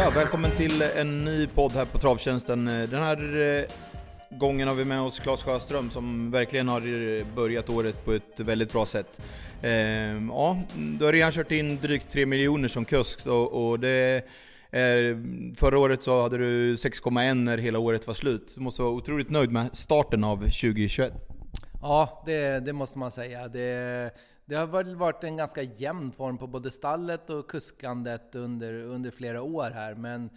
Ja, välkommen till en ny podd här på Travtjänsten. Den här eh, gången har vi med oss Claes Sjöström som verkligen har eh, börjat året på ett väldigt bra sätt. Ehm, ja, du har redan kört in drygt 3 miljoner som kusk och, och det Förra året så hade du 6,1 när hela året var slut. Du måste vara otroligt nöjd med starten av 2021. Ja, det, det måste man säga. Det, det har väl varit en ganska jämn form på både stallet och kuskandet under, under flera år här. Men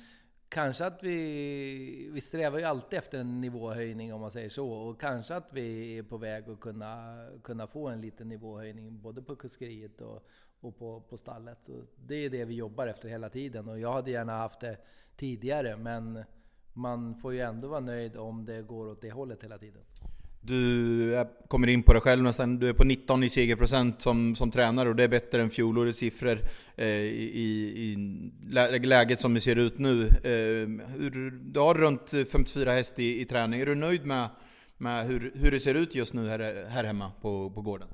kanske att vi, vi strävar ju alltid efter en nivåhöjning om man säger så. Och kanske att vi är på väg att kunna, kunna få en liten nivåhöjning både på kuskeriet och, och på, på stallet. Så det är det vi jobbar efter hela tiden. Och jag hade gärna haft det tidigare men man får ju ändå vara nöjd om det går åt det hållet hela tiden. Du kommer in på det själv nästan, du är på 19 i segerprocent som, som tränare och det är bättre än fjolårets siffror eh, i, i läget som det ser ut nu. Eh, hur, du har runt 54 häst i, i träning, är du nöjd med, med hur, hur det ser ut just nu här, här hemma på, på gården?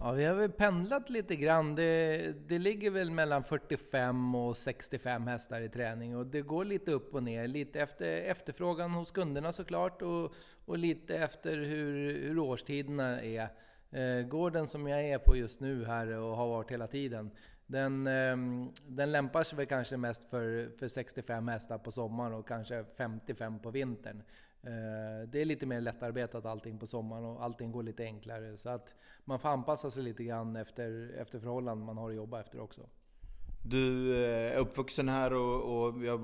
Ja, vi har väl pendlat lite grann. Det, det ligger väl mellan 45 och 65 hästar i träning och det går lite upp och ner. Lite efter efterfrågan hos kunderna såklart och, och lite efter hur, hur årstiderna är. Eh, gården som jag är på just nu här och har varit hela tiden, den, ehm, den lämpar sig väl kanske mest för, för 65 hästar på sommaren och kanske 55 på vintern. Eh, det är lite mer lättarbetat allting på sommaren och allting går lite enklare. Så att man får anpassa sig lite grann efter, efter förhållanden man har att jobba efter också. Du eh, är uppvuxen här och, och vi har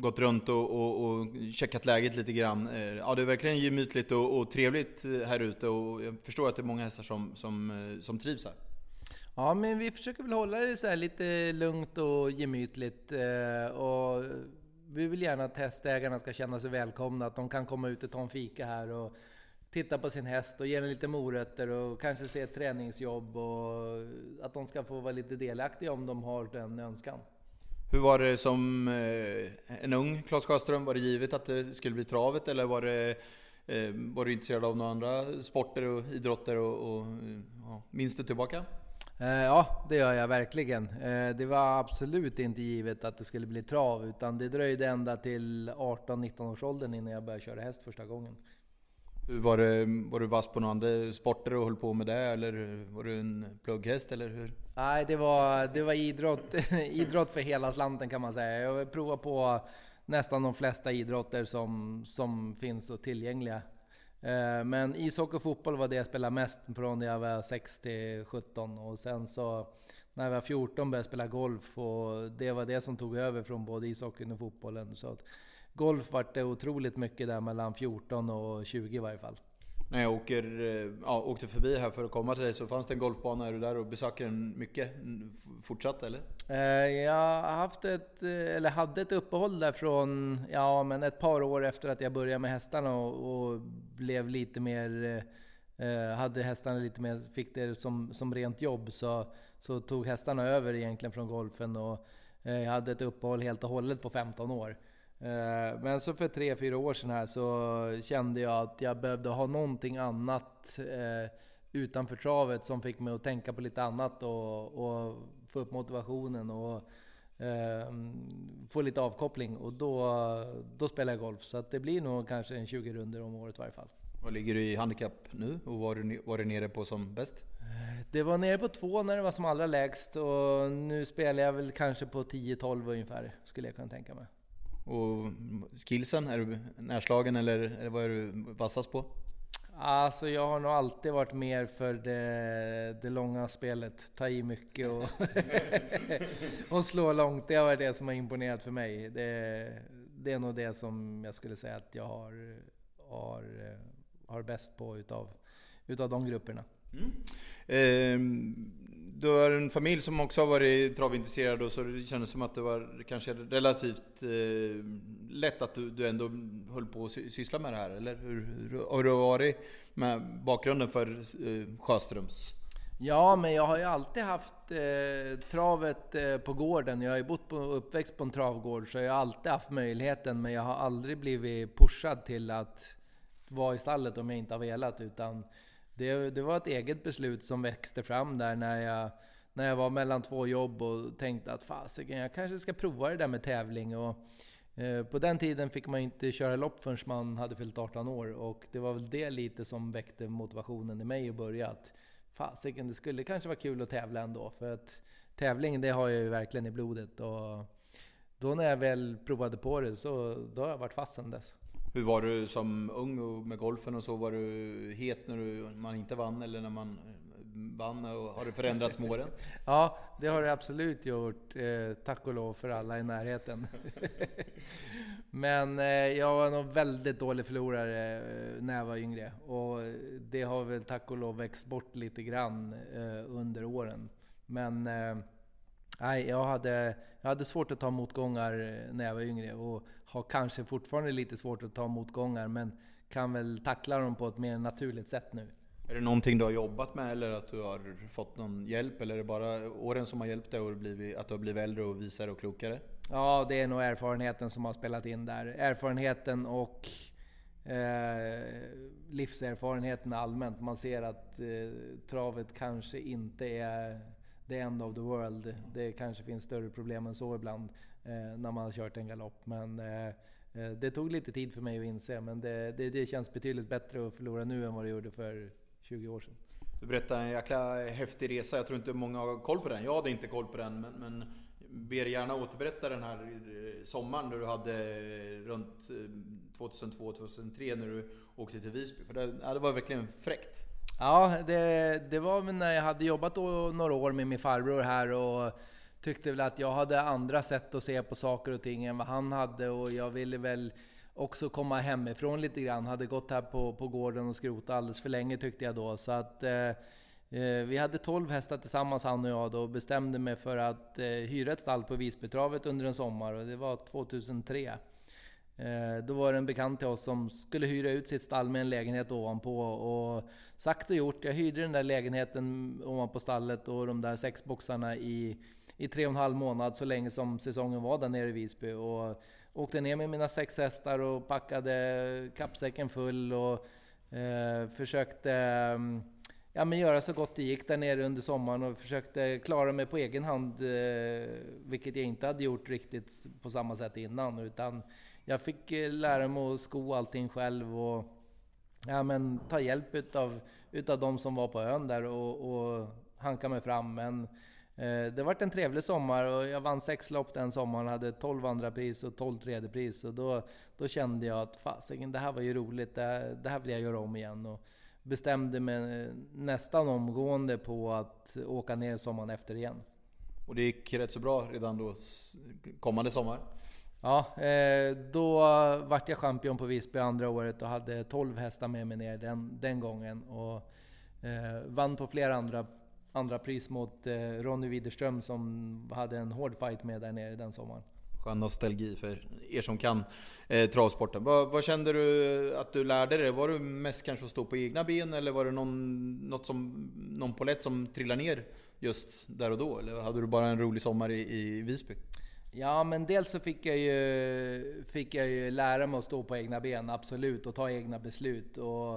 gått runt och, och, och, checkat läget lite grann. Eh, ja, det är verkligen gemytligt och, och trevligt här ute och jag förstår att det är många hästar som, som, som trivs här. Ja, men vi försöker väl hålla det så lite lugnt och gemytligt. Och vi vill gärna att hästägarna ska känna sig välkomna, att de kan komma ut och ta en fika här och titta på sin häst och ge den lite morötter och kanske se ett träningsjobb och att de ska få vara lite delaktiga om de har den önskan. Hur var det som eh, en ung Claes Sjöström? Var det givet att det skulle bli travet eller var, det, eh, var du intresserad av några andra sporter och idrotter? Och, och, ja, minns du tillbaka? Eh, ja, det gör jag verkligen. Eh, det var absolut inte givet att det skulle bli trav, utan det dröjde ända till 18-19 års åldern innan jag började köra häst första gången. Hur var, det, var du vass på några andra sporter och höll på med det, eller var du en plugghäst, eller hur? Nej, det var, det var idrott, idrott för hela slanten kan man säga. Jag provade på nästan de flesta idrotter som, som finns och tillgängliga. Eh, men ishockey och fotboll var det jag spelade mest från när jag var 6 till 17 och sen så när jag var 14 började jag spela golf och det var det som tog över från både ishockeyn och fotbollen. Så att golf vart det otroligt mycket där mellan 14 och 20 i varje fall. När jag åker, eh, ja, åkte förbi här för att komma till dig så fanns det en golfbana. Är du där och besöker den mycket fortsatt eller? Eh, jag haft ett, eh, eller hade ett uppehåll där från, ja men ett par år efter att jag började med hästarna och, och blev lite mer, hade hästarna lite mer, fick det som, som rent jobb så, så tog hästarna över egentligen från golfen och jag hade ett uppehåll helt och hållet på 15 år. Eh, men så för tre, fyra år sedan här så kände jag att jag behövde ha någonting annat eh, utanför travet som fick mig att tänka på lite annat och, och få upp motivationen och eh, få lite avkoppling. Och då, då spelar jag golf. Så det blir nog kanske en 20 runder om året i varje fall. Vad ligger du i handikapp nu och var du, var du nere på som bäst? Det var nere på två när det var som allra lägst och nu spelar jag väl kanske på 10-12 ungefär, skulle jag kunna tänka mig. Och skillsen, är du närslagen eller vad är du vassast på? Alltså jag har nog alltid varit mer för det, det långa spelet. Ta i mycket och, och slå långt. Det har varit det som har imponerat för mig. Det, det är nog det som jag skulle säga att jag har, har, har bäst på utav, utav de grupperna. Mm. Ehm, du har en familj som också har varit travintresserad och så det kändes som att det var kanske relativt eh, lätt att du, du ändå höll på att syssla med det här, eller hur, hur har du varit med bakgrunden för eh, Sjöströms? Ja, men jag har ju alltid haft eh, travet eh, på gården. Jag har ju bott på, uppväxt på en travgård, så jag har alltid haft möjligheten, men jag har aldrig blivit pushad till att vara i stallet om jag inte har velat, utan det, det var ett eget beslut som växte fram där när jag, när jag var mellan två jobb och tänkte att fasiken, jag kanske ska prova det där med tävling. Och, eh, på den tiden fick man inte köra lopp förrän man hade fyllt 18 år och det var väl det lite som väckte motivationen i mig att börja. Att, fasiken, det skulle kanske vara kul att tävla ändå. För att tävling, det har jag ju verkligen i blodet. Och då när jag väl provade på det så då har jag varit fast sedan dess. Hur var du som ung och med golfen och så? Var du het när du, man inte vann eller när man eh, vann? Och har det förändrats med åren? ja, det har det absolut gjort. Eh, tack och lov för alla i närheten. Men eh, jag var nog väldigt dålig förlorare eh, när jag var yngre. Och det har väl tack och lov växt bort lite grann eh, under åren. Men eh, Nej, jag hade, jag hade svårt att ta motgångar eh, när jag var yngre och har kanske fortfarande lite svårt att ta motgångar men kan väl tackla dem på ett mer naturligt sätt nu. Är det någonting du har jobbat med eller att du har fått någon hjälp? Eller är det bara åren som har hjälpt dig och blivit, att du har blivit äldre och visare och klokare? Ja, det är nog erfarenheten som har spelat in där. Erfarenheten och eh, livserfarenheten allmänt. Man ser att eh, travet kanske inte är the end of the world. Det kanske finns större problem än så ibland eh, när man har kört en galopp. Men eh, eh, det tog lite tid för mig att inse, men det, det, det, känns betydligt bättre att förlora nu än vad det gjorde för 20 år sedan. Du berättade en jäkla häftig resa. Jag tror inte många har koll på den. Jag hade inte koll på den, men, men ber gärna återberätta den här eh, sommaren sommaren du hade eh, runt 2002-2003 när du åkte till Visby. För det, ja, det var verkligen fräckt. Ja, det, det var väl när jag hade jobbat några år med min farbror här och tyckte väl att jag hade andra sätt att se på saker och ting än vad han hade och jag ville väl också komma hemifrån lite grann. Hade gått här på, på gården och skrotat alldeles för länge tyckte jag då. Så att eh, eh vi hade 12 hästar tillsammans han och jag då och bestämde mig för att eh, hyra ett stall på Visbytravet under en sommar och det var 2003. Eh, då var det en bekant till oss som skulle hyra ut sitt stall med en lägenhet ovanpå. Och sagt och gjort, jag hyrde den där lägenheten ovanpå stallet och de där sex boxarna i, i tre och en halv månad så länge som säsongen var där nere i Visby. Och åkte ner med mina sex hästar och packade kappsäcken full och eh, försökte mm, ja, men göra så gott det gick där nere under sommaren och försökte klara mig på egen hand. Eh, vilket jag inte hade gjort riktigt på samma sätt innan. Utan jag fick eh, lära mig att sko allting själv och ja, men, ta hjälp utav, utav de som var på ön där och, och hanka mig fram. Men eh, det vart en trevlig sommar och jag vann sex lopp den sommaren, hade 12 andra pris och 12 tredje pris och då, då kände jag att fasiken, det här var ju roligt, det här, det här vill jag göra om igen. Och bestämde mig eh, nästan omgående på att åka ner sommaren efter igen. Och det gick rätt så bra redan då kommande sommar? Ja, eh, då vart jag champion på Visby andra året och hade 12 hästar med mig ner den, den gången. Och eh, vann på flera andra, andra pris mot eh, Ronny Widerström som hade en hård fight med där nere den sommaren. Skön nostalgi för er som kan eh, travsporten. Vad, vad, kände du att du lärde dig? Var du mest kanske att stå på egna ben eller var det någon, något som, någon polett som trillade ner just där och då? Eller hade du bara en rolig sommar i, i Visby? Ja, men dels så fick jag, ju, fick jag ju lära mig att stå på egna ben, absolut, och ta egna beslut. Och,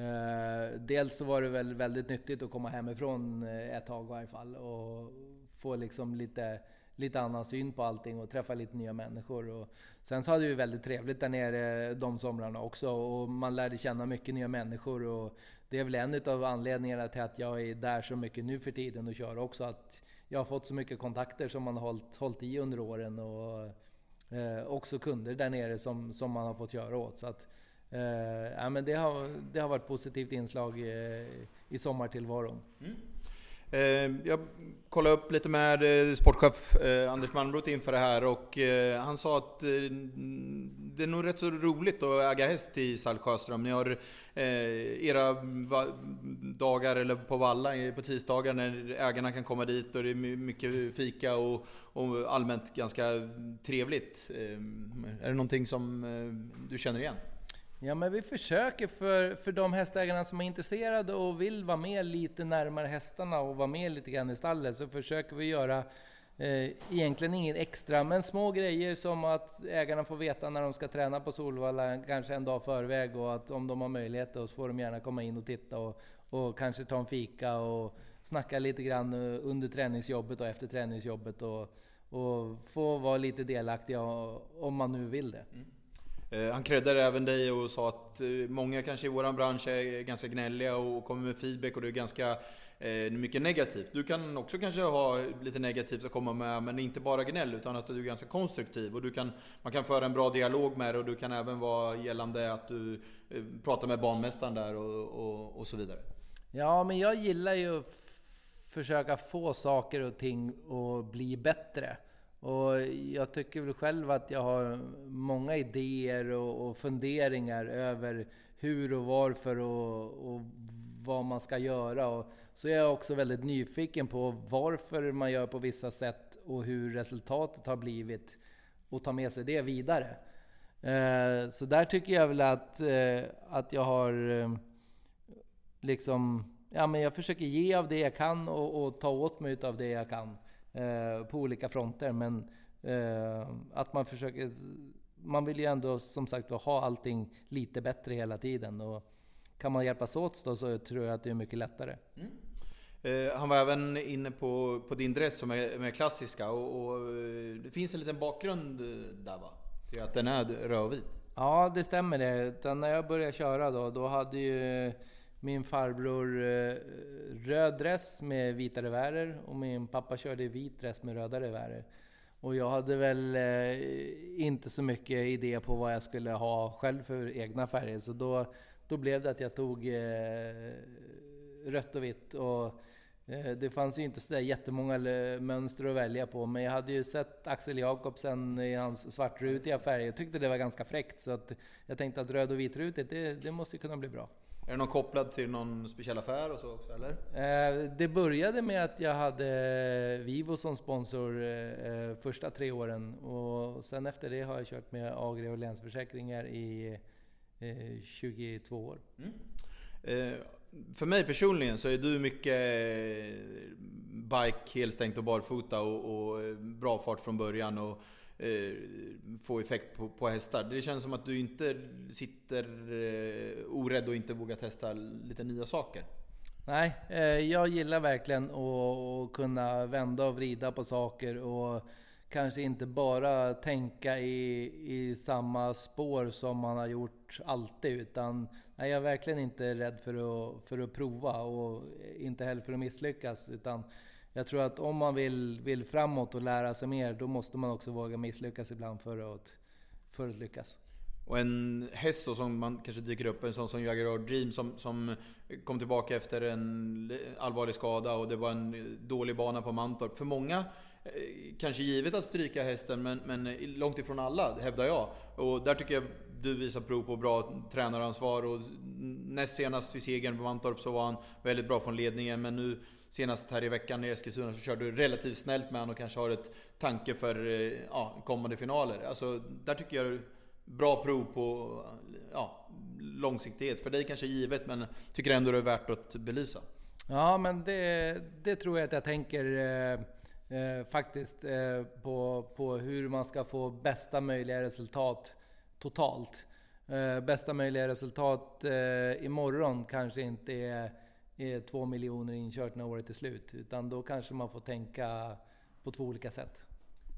eh, dels så var det väl väldigt nyttigt att komma hemifrån eh, ett tag i varje fall och få liksom lite, lite annan syn på allting och träffa lite nya människor. Och sen så hade vi väldigt trevligt där nere de somrarna också och man lärde känna mycket nya människor. Och det är väl en av anledningarna till att jag är där så mycket nu för tiden och kör också. Att jag har fått så mycket kontakter som man har hållit, hållit i under åren och eh, också kunder där nere som, som man har fått göra åt. Så att, eh, ja, men det, har, det har varit ett positivt inslag i, i sommartillvaron. Mm. Eh, jag kollade upp lite med eh, sportchef eh, Anders Malmroth inför det här och eh, han sa att eh, det är nog rätt så roligt att äga häst i Sall Sjöström. Ni har era dagar eller på Valla på tisdagar när ägarna kan komma dit och det är mycket fika och, och allmänt ganska trevligt. Ehm, är det någonting som eh, du känner igen? Ja, men vi försöker för, för de hästägarna som är intresserade och vill vara med lite närmare hästarna och vara med lite grann i stallet så försöker vi göra eh, egentligen inget extra, men små grejer som att ägarna får veta när de ska träna på Solvalla, kanske en dag förväg och att om de har möjlighet så får de gärna komma in och titta och, och kanske ta en fika och snacka lite grann eh, under träningsjobbet och efter träningsjobbet och, och få vara lite delaktiga om man nu vill det. Mm. Eh, han creddade även dig och sa att eh, många kanske i våran bransch är ganska gnälliga och kommer med feedback och det är ganska mycket negativt. Du kan också kanske ha lite negativt att komma med, men inte bara gnäll utan att du är ganska konstruktiv. Och du kan, man kan föra en bra dialog med dig och du kan även vara gällande att du pratar med banmästaren där och, och, och så vidare. Ja, men jag gillar ju att försöka få saker och ting att bli bättre. Och jag tycker väl själv att jag har många idéer och, och funderingar över hur och varför och, och, vad man ska göra. Och så är jag också väldigt nyfiken på varför man gör på vissa sätt och hur resultatet har blivit och ta med sig det vidare. Eh, så där tycker jag väl att, eh, att jag har eh, liksom, ja men jag försöker ge av det jag kan och, och ta åt mig av det jag kan. Eh, på olika fronter. Men eh, att man försöker... Man vill ju ändå som sagt ha allting lite bättre hela tiden. Och kan man hjälpas åt då så tror jag att det är mycket lättare. Mm. Eh, han var även inne på, på din dress som är, är klassiska och, och, det finns en liten bakgrund där va? Till att den är rödvit? Ja, det stämmer det. när jag började köra då, då hade ju min farbror eh, röd dress med vita revärer och min pappa körde vit dress med röda revärer. Och jag hade väl eh, inte så mycket idé på vad jag skulle ha själv för egna färger. Så då, då blev det att jag tog eh, rött och vitt. Och, eh, det fanns ju inte sådär jättemånga eh, mönster att välja på. Men jag hade ju sett Axel Jakobsen i hans svartrutiga färger och tyckte det var ganska fräckt. Så att jag tänkte att röd och vitrutigt, det, det måste kunna bli bra. Är någon kopplad till någon speciell affär och så också eller? Eh, det började med att jag hade Vivo som sponsor eh, första tre åren och sen efter det har jag kört med Agri och Länsförsäkringar i 22 eh, år. Mm. För mig personligen så är du mycket bike, helstängt och barfota och, och bra fart från början. Och, Eh, få effekt på, på hästar. Det känns som att du inte sitter eh, orädd och inte vågar testa lite nya saker. Nej, eh, jag gillar verkligen att kunna vända och vrida på saker och kanske inte bara tänka i, i samma spår som man har gjort alltid. Utan nej, jag är verkligen inte rädd för att, för att prova och inte heller för att misslyckas. Utan jag tror att om man vill, vill framåt och lära sig mer, då måste man också våga misslyckas ibland för att, för att lyckas. Och en häst då som man kanske dyker upp, en sån som Jaguar Dream som, som kom tillbaka efter en allvarlig skada och det var en dålig bana på Mantorp. För många, eh, kanske givet att stryka hästen, men, men långt ifrån alla hävdar jag. Och där tycker jag du visar prov på bra tränaransvar och näst senast vid segern på Mantorp så var han väldigt bra från ledningen, men nu senast här i veckan i Eskilstuna så körde du relativt snällt med honom och kanske har ett tanke för eh, ja, kommande finaler. Alltså, där tycker jag bra prov på ja, långsiktighet. För dig kanske givet, men tycker ändå det är värt att belysa. Ja, men det, det tror jag att jag tänker eh, eh, faktiskt eh, på, på hur man ska få bästa möjliga resultat totalt. Eh, bästa möjliga resultat eh, imorgon kanske inte är är två miljoner inkört när året är slut. Utan då kanske man får tänka på två olika sätt.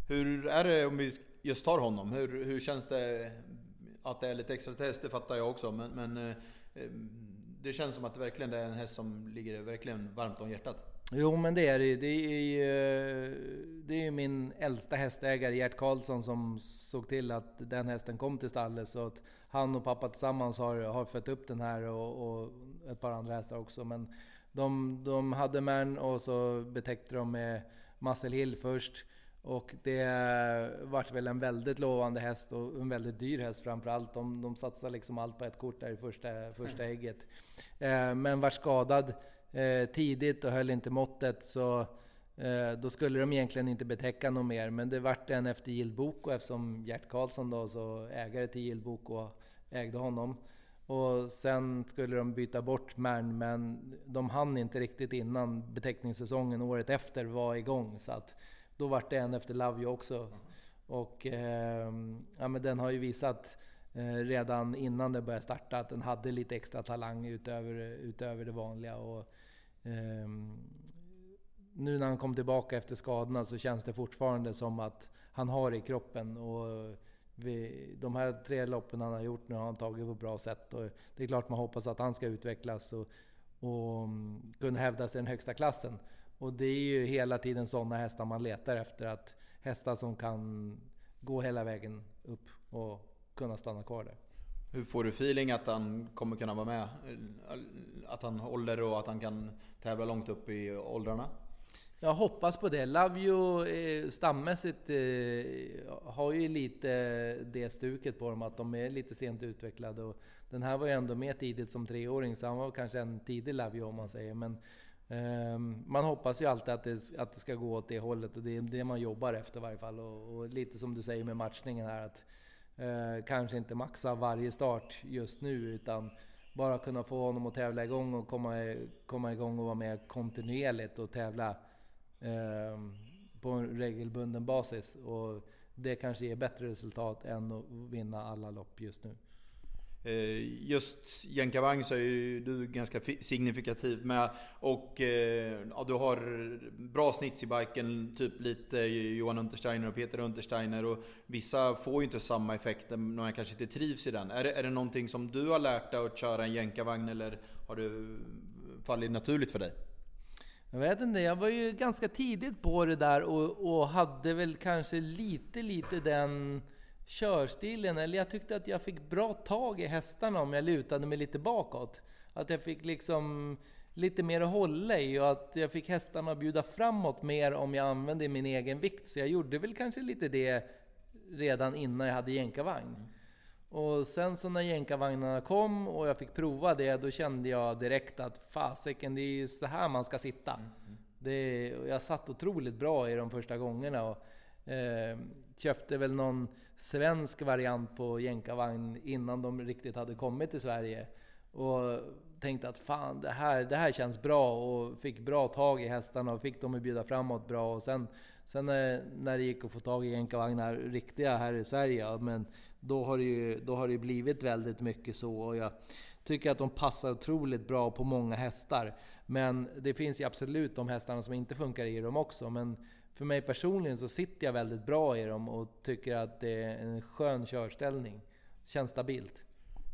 Hur är det om vi just tar honom? Hur, hur känns det att det är lite extra test? Det fattar jag också. Men, men eh, det känns som att det verkligen är en häst som ligger verkligen varmt om hjärtat. Jo men det är det Det är det är min äldsta hästägare Gert Karlsson som såg till att den hästen kom till stallet. Så att han och pappa tillsammans har, har fött upp den här och, och ett par andra hästar också. Men de, de hade Mern och så betäckte de med Muscle Hill först. Och det vart väl en väldigt lovande häst och en väldigt dyr häst framförallt. De, de satsade liksom allt på ett kort där i första, första ägget. Eh, men var skadad eh, tidigt och höll inte måttet. Så eh, då skulle de egentligen inte betäcka något mer. Men det vart en efter Gild Boko eftersom Gert Karlsson då, så ägare till Gild Boko, ägde honom. Och sen skulle de byta bort Mern, men de hann inte riktigt innan beteckningssäsongen året efter var igång. Så att då vart det en efter Lavio också. Och eh, ja, men den har ju visat eh, redan innan det började starta att den hade lite extra talang utöver, utöver det vanliga. Och, eh, nu när han kom tillbaka efter skadorna så känns det fortfarande som att han har det i kroppen. Och vi, de här tre loppen han har gjort nu har han tagit på ett bra sätt. Och det är klart man hoppas att han ska utvecklas och, och mm, kunna hävda sig i den högsta klassen. Och det är ju hela tiden sådana hästar man letar efter. Att hästar som kan gå hela vägen upp och kunna stanna kvar där. Hur får du feeling att han kommer kunna vara med? Att han håller och att han kan tävla långt upp i åldrarna? Jag hoppas på det. Lavio eh, stammässigt eh, har ju lite det stuket på dem att de är lite sent utvecklade. Och den här var ju ändå med tidigt som treåring så han var kanske en tidig Lavio om man säger. Men eh, man hoppas ju alltid att det, att det ska gå åt det hållet och det är det man jobbar efter i varje fall. Och, och lite som du säger med matchningen här att eh, kanske inte maxa varje start just nu utan bara kunna få honom att tävla igång och komma, komma igång och vara med kontinuerligt och tävla Ehm, på en regelbunden basis. Och det kanske ger bättre resultat än att vinna alla lopp just nu. Eh, just Jänkarvagn så är ju du ganska signifikativ med. Och eh, ja, du har bra snits i biken, typ lite Johan Untersteiner och Peter Untersteiner. Och vissa får ju inte samma effekt när man kanske inte trivs i den. Är det, är det någonting som du har lärt dig att köra en jänkarvagn eller har det fallit naturligt för dig? Jag vet inte, jag var ju ganska tidigt på det där och, och hade väl kanske lite, lite den körstilen. Eller jag tyckte att jag fick bra tag i hästarna om jag lutade mig lite bakåt. Att jag fick liksom lite mer att hålla i och att jag fick hästarna att bjuda framåt mer om jag använde min egen vikt. Så jag gjorde väl kanske lite det redan innan jag hade jänkarvagn. Och sen så när jänkarvagnarna kom och jag fick prova det, då kände jag direkt att fasiken, det är ju så här man ska sitta. Mm. mm. Det, jag satt otroligt bra i de första gångerna. Och, eh, köpte väl någon svensk variant på jänkarvagn innan de riktigt hade kommit till Sverige. Och tänkte att fan, det här, det här känns bra och fick bra tag i hästarna och fick dem att bjuda framåt bra. Och sen, sen när, när det gick att få tag i jänkarvagnar riktiga här i Sverige, men då har det ju då har det blivit väldigt mycket så. Och jag tycker att de passar otroligt bra på många hästar. Men det finns ju absolut de hästarna som inte funkar i dem också. Men för mig personligen så sitter jag väldigt bra i dem och tycker att det är en skön körställning. Känns stabilt.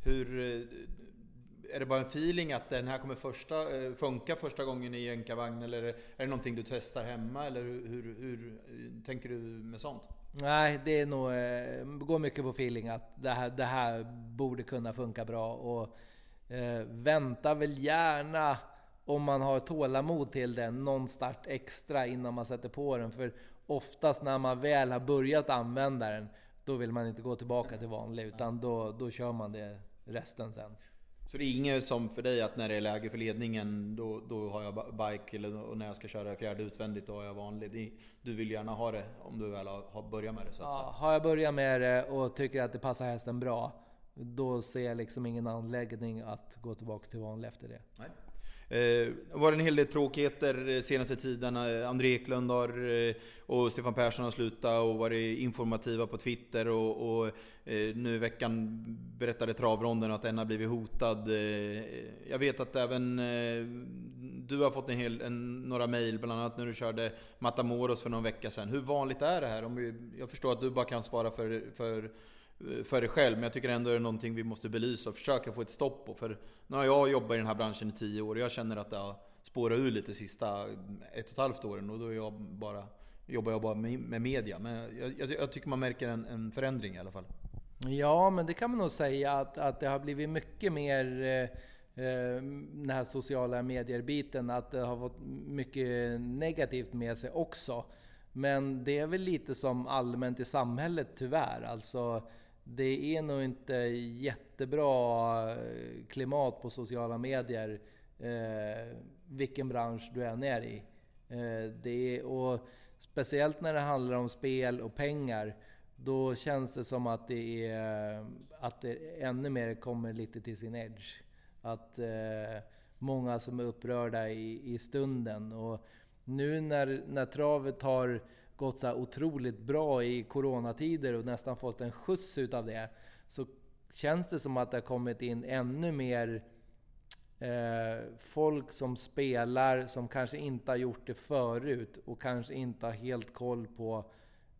Hur, eh, är det bara en feeling att den här kommer första, eh, funka första gången i jänkarvagn? Eller är det någonting du testar hemma? Eller hur, hur, hur eh, tänker du med sånt? Nej, det är nog, eh, går mycket på feeling att det här, det här borde kunna funka bra. Och eh, vänta väl gärna om man har tålamod till den, någon start extra innan man sätter på den. För oftast när man väl har börjat använda den, då vill man inte gå tillbaka till vanlig, utan då, då kör man det resten sen. Så det är inget som för dig att när det är läge för ledningen, då, då har jag bike, eller när jag ska köra fjärde utvändigt, då har jag vanlig. Du vill gärna ha det om du väl har börjat med det så att ja, säga? Har jag börjat med det och tycker att det passar hästen bra, då ser jag liksom ingen anledning att gå tillbaka till vanlig efter det. Nej. Eh, det var en hel del tråkigheter eh, senaste tiden. Eh, André Eklund har, och Stefan Persson har slutat och varit informativa på Twitter. Och, och nu i veckan berättade travronden att den har blivit hotad. Jag vet att även du har fått en hel, en, några mejl, bland annat när du körde Matamoros för någon vecka sedan. Hur vanligt är det här? Om vi, jag förstår att du bara kan svara för, för Eh, för dig själv. Men jag tycker ändå det är någonting vi måste belysa och försöka få ett stopp på. För nu har jag jobbat i den här branschen i tio år och jag känner att det har spårat ur lite sista eh, ett och ett halvt åren. Och då är jag bara, jobbar jag bara med, media. Men jag, jag, jag tycker man märker en, en, förändring i alla fall. Ja, men det kan man nog säga att, att det har blivit mycket mer eh, eh den här sociala medier-biten, att det har fått mycket negativt med sig också. Men det är väl lite som allmänt i samhället tyvärr. Alltså, det är nog inte jättebra eh, klimat på sociala medier eh, vilken bransch du än är i. Eh, det är, och speciellt när det handlar om spel och pengar, då känns det som att det, är, att det ännu mer kommer lite till sin edge. Att eh, många som är upprörda i, i stunden. Och nu när, när travet har gått så otroligt bra i coronatider och nästan fått en skjuts utav det, så känns det som att det har kommit in ännu mer eh, folk som spelar som kanske inte har gjort det förut och kanske inte har helt koll på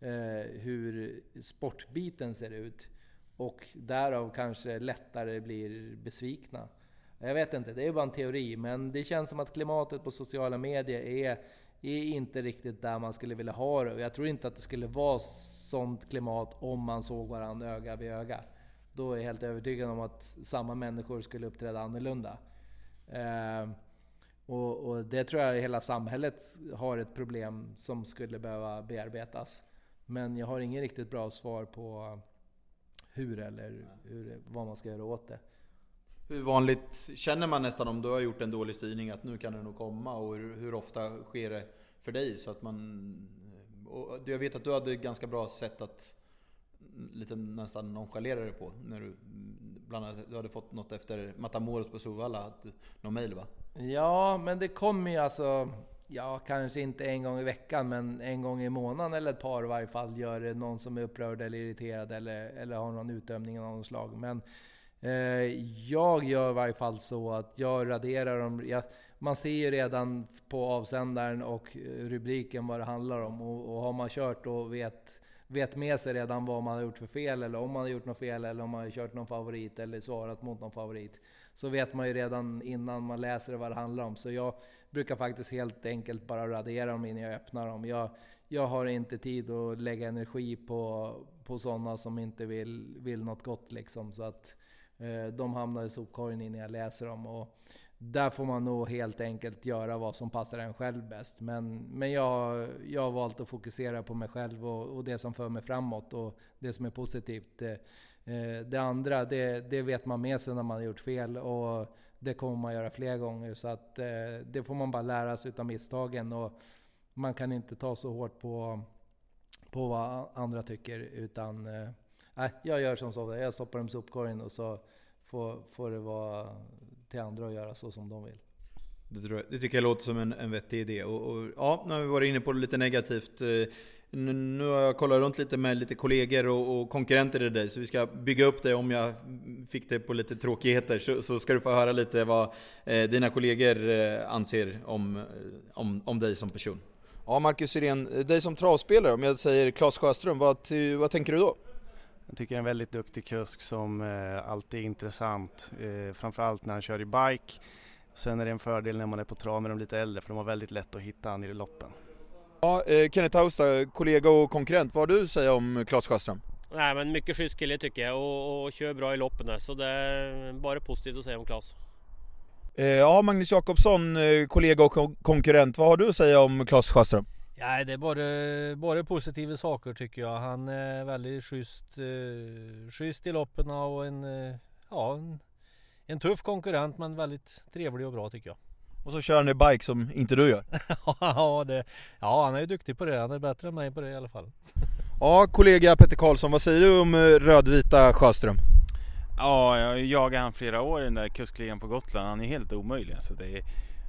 eh, hur sportbiten ser ut. Och därav kanske lättare blir besvikna. Jag vet inte, det är bara en teori, men det känns som att klimatet på sociala medier är, är inte riktigt där man skulle vilja ha det. Och jag tror inte att det skulle vara sånt klimat om man såg varandra öga vid öga. Då är jag helt övertygad om att samma människor skulle uppträda annorlunda. Eh, och, och, det tror jag hela samhället har ett problem som skulle behöva bearbetas. Men jag har ingen riktigt bra svar på hur eller hur, vad man ska göra åt det. Hur vanligt känner man nästan om du har gjort en dålig styrning att nu kan det nog komma? Och hur, hur ofta sker det för dig? Så att man, jag vet att du hade ganska bra sätt att lite nästan nonchalera det på. När du, bland annat, du hade fått något efter Matamoros på Solvalla, någon mail va? Ja, men det kommer ju alltså ja, kanske inte en gång i veckan, men en gång i månaden eller ett par i varje fall gör det någon som är upprörd eller irriterad eller, eller har någon utdömning av något slag. Men Eh, jag gör i varje fall så att jag raderar dem. Jag, man ser ju redan på avsändaren och rubriken vad det handlar om. Och, och har man kört och vet, vet med sig redan vad man har gjort för fel, eller om man har gjort något fel, eller om man har kört någon favorit eller svarat mot någon favorit så vet man ju redan innan man läser vad det handlar om. Så jag brukar faktiskt helt enkelt bara radera dem innan jag öppnar dem. Jag, jag har inte tid att lägga energi på, på sådana som inte vill, vill något gott liksom. Så att eh, Eh, de hamnar i sopkorgen innan jag läser dem. Och där får man nog helt enkelt göra vad som passar en själv bäst. Men, men jag, jag har valt att fokusera på mig själv och, och det som för mig framåt och det som är positivt. Eh, eh, det andra, det, det, vet man med sig när man har gjort fel och det kommer man göra fler gånger. Så att det får man bara lära sig utav misstagen. Och man kan inte ta så hårt på, på vad andra tycker. Utan eh, jag gör som så, jag stoppar dem i sopkorgen och så får, får det vara till andra att göra så som de vill. Det, jag, det tycker jag låter som en, en vettig idé. Och, och, ja, nu har vi varit inne på det lite negativt. Nu har jag kollat runt lite med lite kollegor och, och konkurrenter till dig, så vi ska bygga upp det om jag fick det på lite tråkigheter. Så, så ska du få höra lite vad eh, dina kollegor eh, anser om, eh, om, om dig som person. Ja, Marcus Syrén, dig som travspelare, om jag säger Claes Sjöström, vad, vad tänker du då? Jag tycker är en väldigt duktig kusk som eh, alltid är intressant, eh, framförallt när han kör i bike. Sen är det en fördel när man är på trav med de lite äldre, för de har väldigt lätt att hitta han i loppen. Ja, eh, Kenneth Hausta, kollega och konkurrent. Vad har du att säga om Claes Sjöström? Nej men mycket schysst kille tycker jag och, och kör bra i loppen där, så det är bara positivt att säga om Claes. Eh, ja, Magnus Jakobsson, eh, kollega och konkurrent. Vad har du att säga om Claes Sjöström? Ja, det är bara, bara positiva saker tycker jag. Han är väldigt schysst, eh, schysst i loppen och en, ja, en, en tuff konkurrent men väldigt trevlig och bra tycker jag. Och så kör han i bike som inte du gör. ja, det, ja, han är ju duktig på det. Han är bättre än mig på det i alla fall. ja, kollega Petter Karlsson, vad säger du om eh, rödvita Sjöström? Ja, jag jagar han flera år i den där kuskligan på Gotland. Han är helt omöjlig. Alltså det är,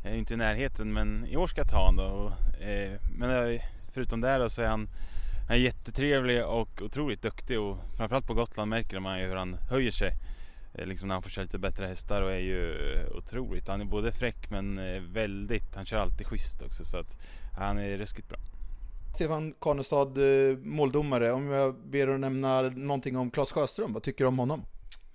jag är inte i närheten, men i år ska jag ta honom då. Eh, men eh, förutom det då så är han, han är jättetrevlig och otroligt duktig och framförallt på Gotland märker man ju hur han höjer sig. Eh, liksom när han får köra lite bättre hästar och är ju otroligt. Han är både fräck men väldigt, han kör alltid schysst också så att han är ruskigt bra. Stefan Karnestad, måldomare. Om jag ber dig nämna någonting om Claes Sjöström, vad tycker du om honom?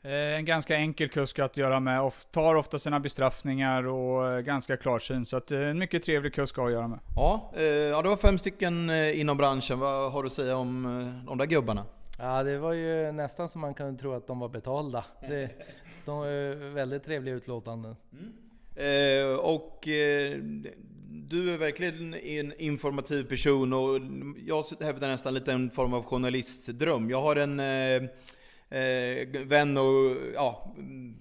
En ganska enkel kusk att göra med, tar ofta sina bestraffningar och ganska klarsynt. Så att en mycket trevlig kusk att göra med. Ja, ja, det var fem stycken inom branschen. Vad har du att säga om de där gubbarna? Ja, det var ju nästan som man kunde tro att de var betalda. Det, de är väldigt trevliga utlåtanden. Mm. Eh, och eh, du är verkligen en informativ person och jag hävdar nästan lite en form av journalistdröm. Jag har en eh, eh, vän och, ja,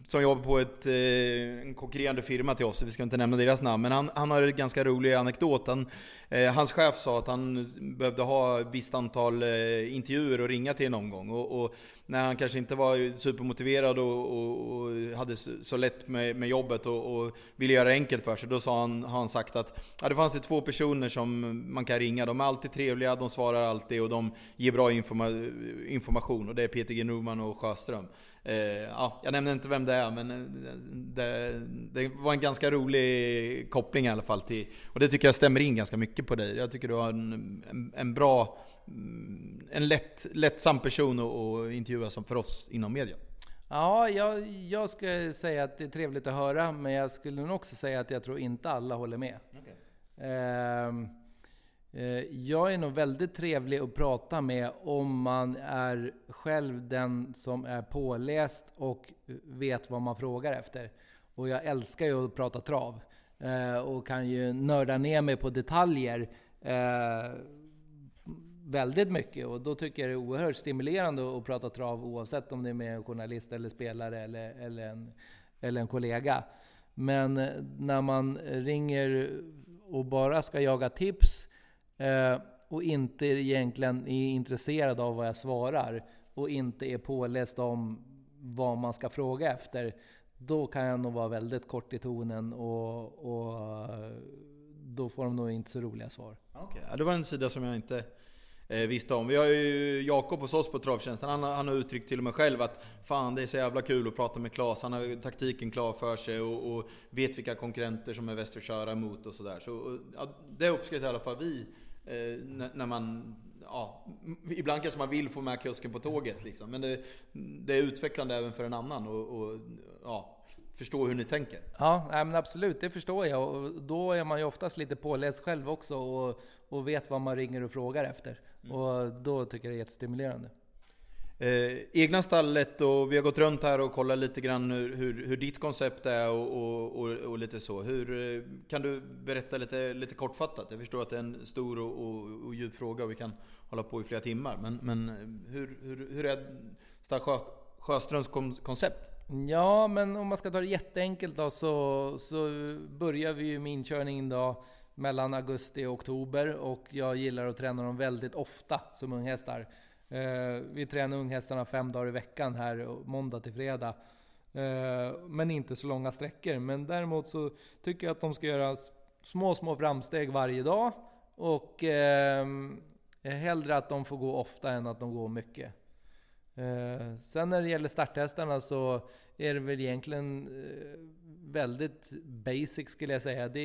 som jobbar på ett, eh, en konkurrerande firma till oss, vi ska inte nämna deras namn, men han, han har en ganska rolig anekdot. Han, eh, hans chef sa att han behövde ha ett visst antal eh, intervjuer och ringa till en omgång. Och, och när han kanske inte var supermotiverad och, och, och hade så lätt med, med jobbet och, och, ville göra det enkelt för sig, då sa han, har han sagt att ja, det fanns det två personer som man kan ringa. De är alltid trevliga, de svarar alltid och de ger bra informa, information. Och det är Peter G. Norman och Sjöström. Eh, ja, jag nämner inte vem det är, men eh, det, det, var en ganska rolig koppling i alla fall. Till, och det tycker jag stämmer in ganska mycket på dig. Jag tycker du har en, en, en bra, mm, en lätt, lättsam person att intervjua som för oss inom media. Ja, jag, jag skulle säga att det är trevligt att höra, men jag skulle nog också säga att jag tror inte alla håller med. Okay. Eh, Eh, jag är nog väldigt trevlig att prata med om man är själv den som är påläst och vet vad man frågar efter. Och jag älskar ju att prata trav eh, och kan ju nörda ner mig på detaljer eh, väldigt mycket och då tycker jag det är oerhört stimulerande att prata trav oavsett om det är med en journalist eller spelare eller, eller, en, eller en kollega. Men när man ringer och bara ska jaga tips eh, och inte egentligen är intresserad av vad jag svarar och inte är påläst om vad man ska fråga efter, då kan jag nog vara väldigt kort i tonen och, och eh, då får de nog inte så roliga svar. Okay. Det var en sida som jag inte eh, visste om. Vi har ju Jakob hos oss på Travtjänsten, han, han har uttryckt till och med själv att Fan det är så jävla kul att prata med Klas, han har taktiken klar för sig och, och vet vilka konkurrenter som är bäst att köra mot. och sådär. Så, ja, det uppskattar i alla fall vi när man Ja, ibland kanske man vill få med kusken på tåget liksom. Men det, det är utvecklande även för en annan och, och ja, förstå hur ni tänker. Ja, men absolut, det förstår jag. Och då är man ju oftast lite påläst själv också och, och vet vad man ringer och frågar efter. Mm. Och då tycker jag det är jättestimulerande. Eh, egna stallet och vi har gått runt här och kollat lite grann hur, hur, hur ditt koncept är och, och, och, och, lite så. Hur, eh, kan du berätta lite, lite kortfattat? Jag förstår att det är en stor och, och, djup fråga och vi kan hålla på i flera timmar. Men, men eh, hur, hur, hur är Stall Sjö, Sjöströms koncept? Ja, men om man ska ta det jätteenkelt då så, så börjar vi ju med inkörningen då mellan augusti och oktober och jag gillar att träna dem väldigt ofta som unghästar. Eh, vi tränar unghästarna fem dagar i veckan här, måndag till fredag. Eh, men inte så långa sträckor. Men däremot så tycker jag att de ska göra små, små framsteg varje dag. Och eh, hellre att de får gå ofta än att de går mycket. Eh, sen när det gäller starthästarna så är det väl egentligen eh, väldigt basic skulle jag säga. Det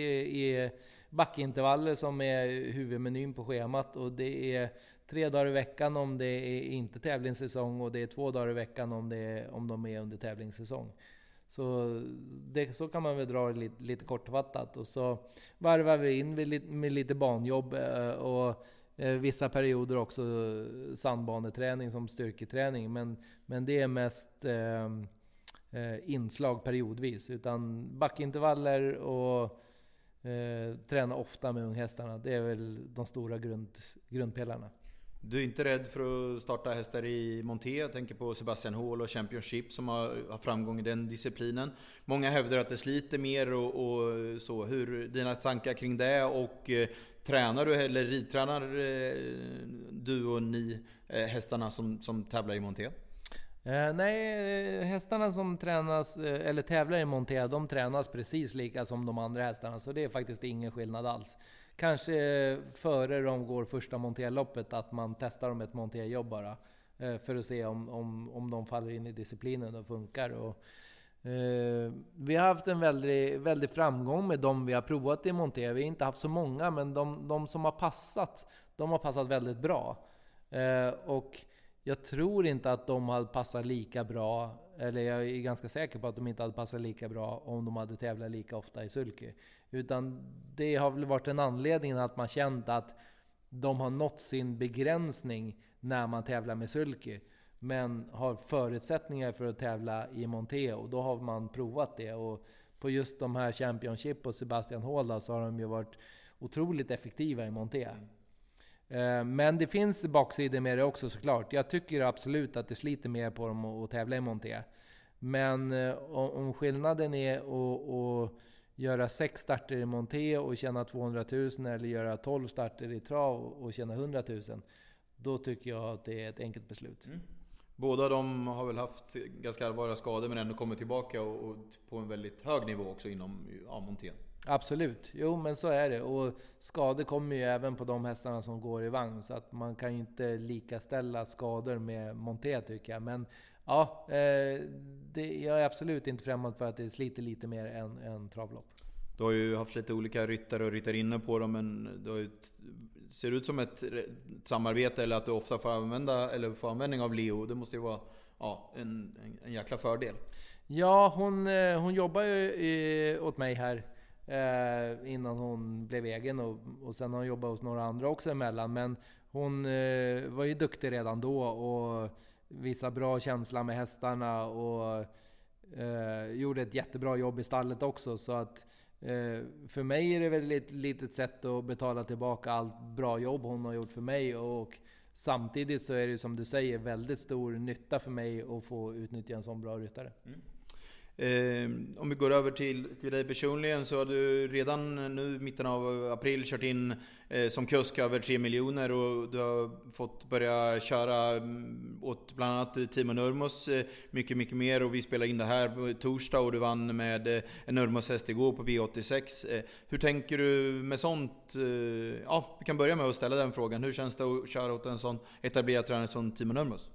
är backintervaller som är huvudmenyn på schemat och det är tre dagar i veckan om det är inte tävlingssäsong och det är två dagar i veckan om, det är, om de är under tävlingssäsong. Så, det, så kan man väl dra det lite, lite kortfattat. Och så varvar vi in med, med lite banjobb eh, och eh, vissa perioder också sandbaneträning som styrketräning. Men, men det är mest eh, eh inslag periodvis. Utan backintervaller och eh, träna ofta med unghästarna. Det är väl de stora grund, grundpelarna. Du är inte rädd för att starta hästar i monté? Jag tänker på Sebastian Hall och Championship som har, har framgång i den disciplinen. Många hävdar att det sliter mer och, och så. Hur dina tankar kring det? Och eh, tränar du eller ridtränar eh, du och ni eh, hästarna som, som tävlar i monté? Eh, nej, eh, hästarna som tränas, eh, eller tävlar i monté, de tränas precis lika som de andra hästarna. Så det är faktiskt ingen skillnad alls. Kanske eh, före de går första monterloppet, att man testar dem ett monterjobb bara. Eh, för att se om, om, om de faller in i disciplinen och funkar. Och, eh, vi har haft en väldig, väldig framgång med de vi har provat i monté. Vi har inte haft så många, men de, de som har passat, de har passat väldigt bra. Eh, och jag tror inte att de hade passat lika bra, eller jag är ganska säker på att de inte hade passat lika bra om de hade tävlat lika ofta i sulky. Utan det har väl varit en anledning att man känt att de har nått sin begränsning när man tävlar med sulky. Men har förutsättningar för att tävla i monté och då har man provat det. Och på just de här Championship och Sebastian Hall så har de ju varit otroligt effektiva i monté. Eh, men det finns baksidor med det också såklart. Jag tycker absolut att det sliter mer på dem att tävla i monté. Men eh, om skillnaden är att göra sex starter i monté och tjäna 200 000 eller göra 12 starter i trav och tjäna 100 000. Då tycker jag att det är ett enkelt beslut. Mm. Båda de har väl haft ganska allvarliga skador men ändå kommit tillbaka och, och på en väldigt hög nivå också inom ja, montén. Absolut, jo men så är det. Och skador kommer ju även på de hästarna som går i vagn. Så att man kan ju inte likaställa skador med monté tycker jag. Men ja, eh, det, jag är absolut inte främmande för att det sliter lite mer än, än travlopp. Du har ju haft lite olika ryttare och ryttarinnor på dem, men det ju, ser ut som ett, ett, samarbete eller att du ofta får, använda, eller får användning av Leo. Det måste ju vara ja, en, en, en jäkla fördel. Ja, hon, eh, hon jobbar ju åt mig här eh, innan hon blev egen och, och sen har hon jobbat hos några andra också emellan. Men hon eh, var ju duktig redan då och visade bra känsla med hästarna och eh, gjorde ett jättebra jobb i stallet också. Så att eh, för mig är det väl ett litet sätt att betala tillbaka allt bra jobb hon har gjort för mig. Och samtidigt så är det som du säger väldigt stor nytta för mig att få utnyttja en sån bra ryttare. Mm. Eh, om vi går över till, till dig personligen så har du redan nu i mitten av april kört in eh, som kusk över 3 miljoner och du har fått börja köra mm, åt bland annat Timo Nurmos eh, mycket, mycket mer och vi spelar in det här på torsdag och du vann med eh, en Nurmos häst igår på V86. Eh, hur tänker du med sånt? Eh, ja, vi kan börja med att ställa den frågan. Hur känns det att köra åt en sån etablerad tränare som Timo Nurmos?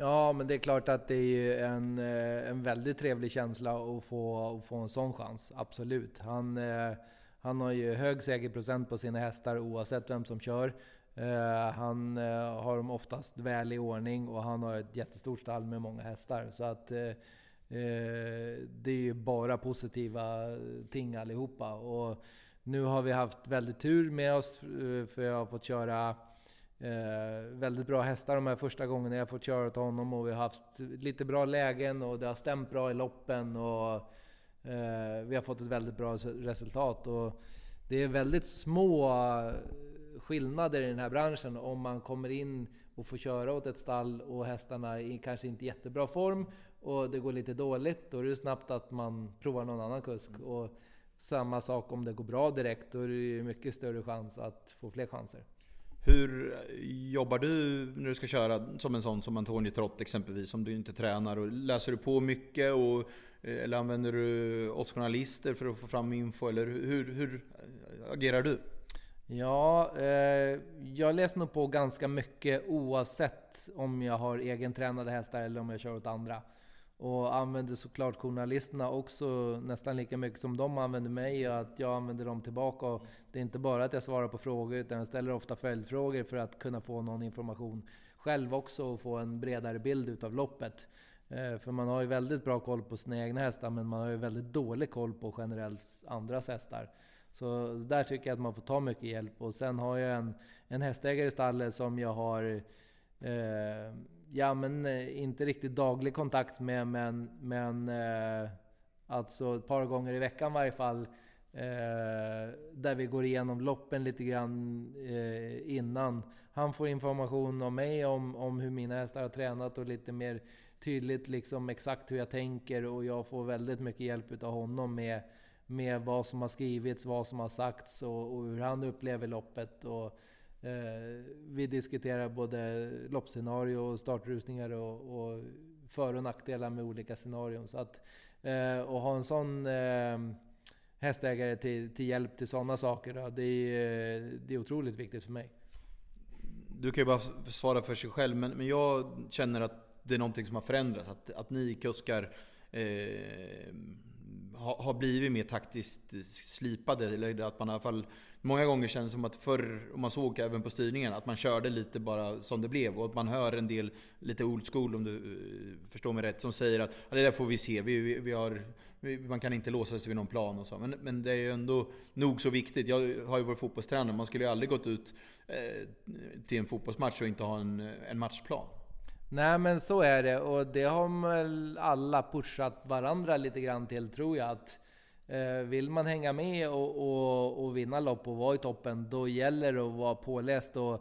Ja, men det är klart att det är en, eh, en väldigt trevlig känsla att få, att få en sån chans. Absolut. Han, eh, han har ju hög segerprocent på sina hästar oavsett vem som kör. Eh, han har dem oftast väl i ordning och han har ett jättestort stall med många hästar. Så att det är ju bara positiva ting allihopa. Och nu har vi haft väldigt tur med oss för jag har fått köra Eh, väldigt bra hästar de här första gångerna jag fått köra till honom och vi har haft lite bra lägen och det har stämt bra i loppen och eh, vi har fått ett väldigt bra resultat. Och det är väldigt små skillnader i den här branschen om man kommer in och får köra åt ett stall och hästarna är kanske inte jättebra form och det går lite dåligt. Då är det snabbt att man provar någon annan kusk. Och samma sak om det går bra direkt, då är det mycket större chans att få fler chanser. Hur jobbar du när du ska köra som en sån som Antonio Trott exempelvis, om du inte tränar? Och läser du på mycket? Och, eh, eller använder du oss journalister för att få fram info? Eller hur, hur agerar du? Ja, eh, jag läser nog på ganska mycket oavsett om jag har egentränade hästar eller om jag kör åt andra. Och använder såklart journalisterna också nästan lika mycket som de använder mig och att jag använder dem tillbaka. Och det är inte bara att jag svarar på frågor utan jag ställer ofta följdfrågor för att kunna få någon information själv också och få en bredare bild utav loppet. Eh, för man har ju väldigt bra koll på sina egna hästar men man har ju väldigt dålig koll på generellt andras hästar. Så där tycker jag att man får ta mycket hjälp. Och sen har jag en, en hästägare i stallet som jag har eh, ja, men eh, inte riktigt daglig kontakt med, men, men eh, alltså ett par gånger i veckan i varje fall. Eh, där vi går igenom loppen lite grann eh, innan. Han får information av mig, om, om hur mina hästar har tränat och lite mer tydligt liksom exakt hur jag tänker och jag får väldigt mycket hjälp utav honom med, med vad som har skrivits, vad som har sagts och, och hur han upplever loppet. Och, Eh, vi diskuterar både loppscenario och startrusningar och, och för och nackdelar med olika scenarion. Så att, eh, och ha en sån eh, hästägare till, till hjälp till sådana saker, då, det, är, det är otroligt viktigt för mig. Du kan ju bara svara för sig själv, men, men jag känner att det är någonting som har förändrats. Att, att ni kuskar eh, har, ha blivit mer taktiskt slipade. Eller att man i alla fall många gånger känns det som att förr, och man såg även på styrningen, att man körde lite bara som det blev. Och att man hör en del, lite old school om du eh, förstår mig rätt, som säger att ja, det där får vi se. Vi, vi, vi har, vi, man kan inte låsa sig vid någon plan och så. Men, men det är ju ändå nog så viktigt. Jag har ju varit fotbollstränare, man skulle ju aldrig gått ut eh, till en fotbollsmatch och inte ha en, en matchplan. Nej men så är det och det har väl alla pushat varandra lite grann till tror jag. Att Eh, vill man hänga med och, och, och, vinna lopp och vara i toppen, då gäller det att vara påläst. Och,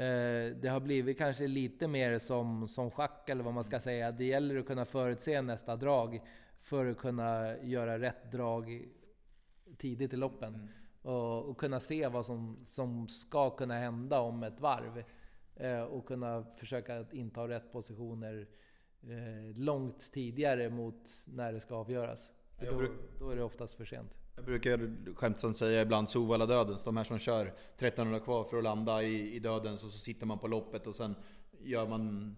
eh, det har blivit kanske lite mer som, som schack, eller vad man ska säga. Det gäller att kunna förutse nästa drag för att kunna göra rätt drag tidigt i loppen. Mm. Och, och, kunna se vad som, som ska kunna hända om ett varv. Eh, och kunna försöka inta rätt positioner eh, långt tidigare mot när det ska avgöras. Då, då är det oftast för sent. Jag brukar skämtsamt säga ibland Sovalla dödens. De här som kör 1300 kvar för att landa i, i dödens och så sitter man på loppet och sen gör man